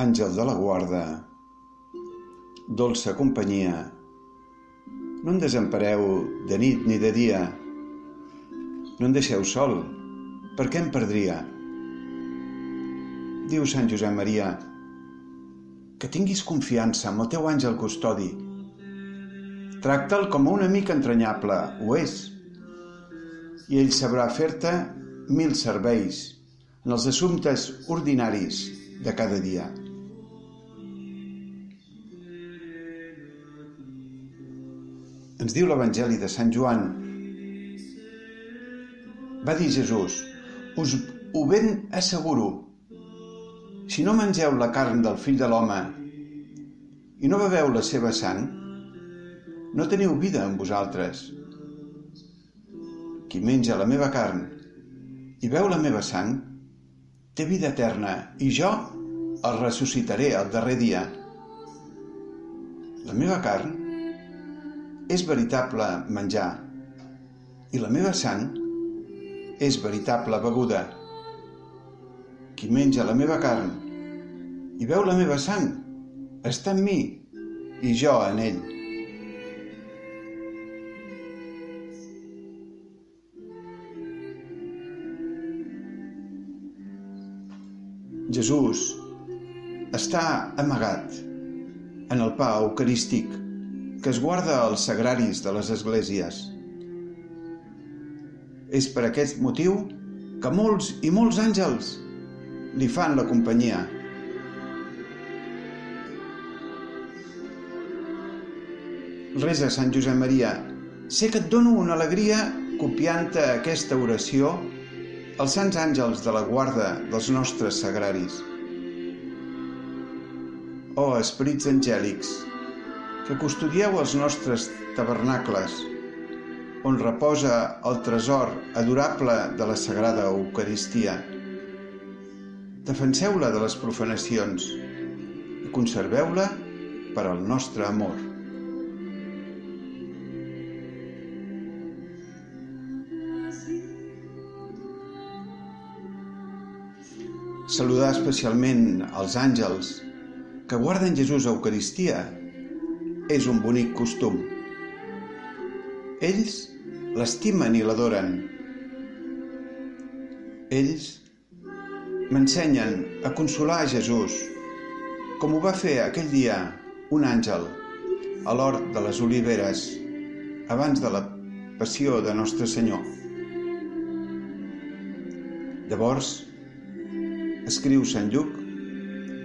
Àngel de la guarda, dolça companyia, no em desempareu de nit ni de dia, no em deixeu sol, per què em perdria? Diu Sant Josep Maria, que tinguis confiança amb el teu àngel custodi. Tracta'l com a un amic entranyable, ho és, i ell sabrà fer-te mil serveis en els assumptes ordinaris de cada dia. Ens diu l'Evangeli de Sant Joan. Va dir Jesús, us ho ben asseguro, si no mengeu la carn del fill de l'home i no beveu la seva sang, no teniu vida en vosaltres. Qui menja la meva carn i veu la meva sang, té vida eterna i jo el ressuscitaré el darrer dia. La meva carn és veritable menjar i la meva sang és veritable beguda. Qui menja la meva carn i veu la meva sang està en mi i jo en ell. Jesús està amagat en el pa eucarístic que es guarda als sagraris de les esglésies. És per aquest motiu que molts i molts àngels li fan la companyia. Resa Sant Josep Maria, sé que et dono una alegria copiant-te aquesta oració als sants àngels de la guarda dels nostres sagraris. O oh, esperits angèlics, que custodieu els nostres tabernacles, on reposa el tresor adorable de la Sagrada Eucaristia. Defenseu-la de les profanacions i conserveu-la per al nostre amor. Saludar especialment els àngels que guarden Jesús a Eucaristia és un bonic costum. Ells l'estimen i l'adoren. Ells m'ensenyen a consolar a Jesús, com ho va fer aquell dia un àngel a l'hort de les oliveres abans de la passió de Nostre Senyor. Llavors, escriu Sant Lluc,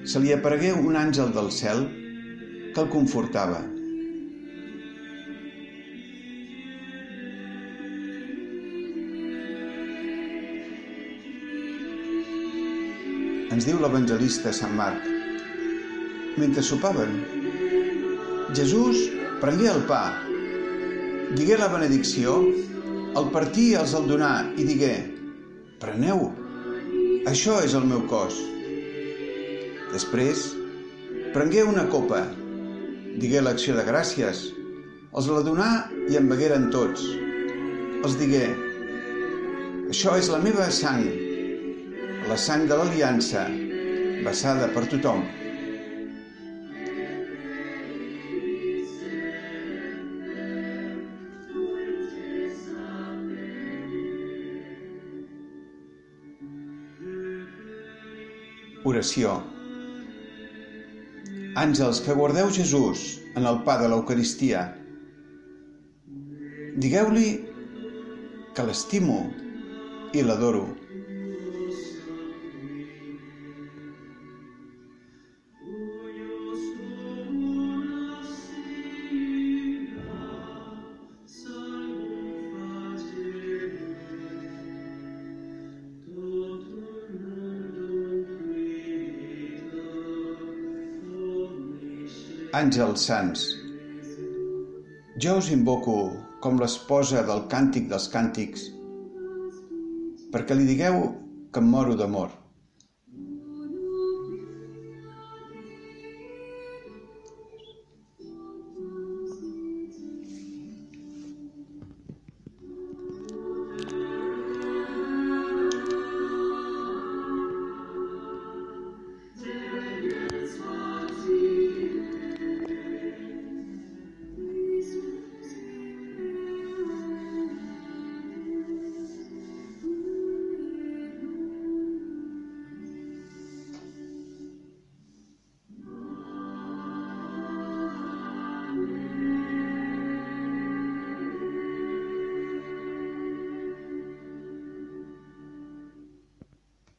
se li aparegué un àngel del cel que el confortava. Ens diu l'evangelista Sant Marc. Mentre sopaven, Jesús prengué el pa, digué la benedicció, el partí els el donà i digué, preneu, això és el meu cos. Després, prengué una copa, digué l'acció de gràcies, els la donà i en begueren tots. Els digué, això és la meva sang, la sang de l'aliança, vessada per tothom. Oració. Àngels que guardeu Jesús en el pa de l'Eucaristia, digueu-li que l'estimo i l'adoro. Àngels sants, jo us invoco com l'esposa del càntic dels càntics, perquè li digueu que em moro d'amor.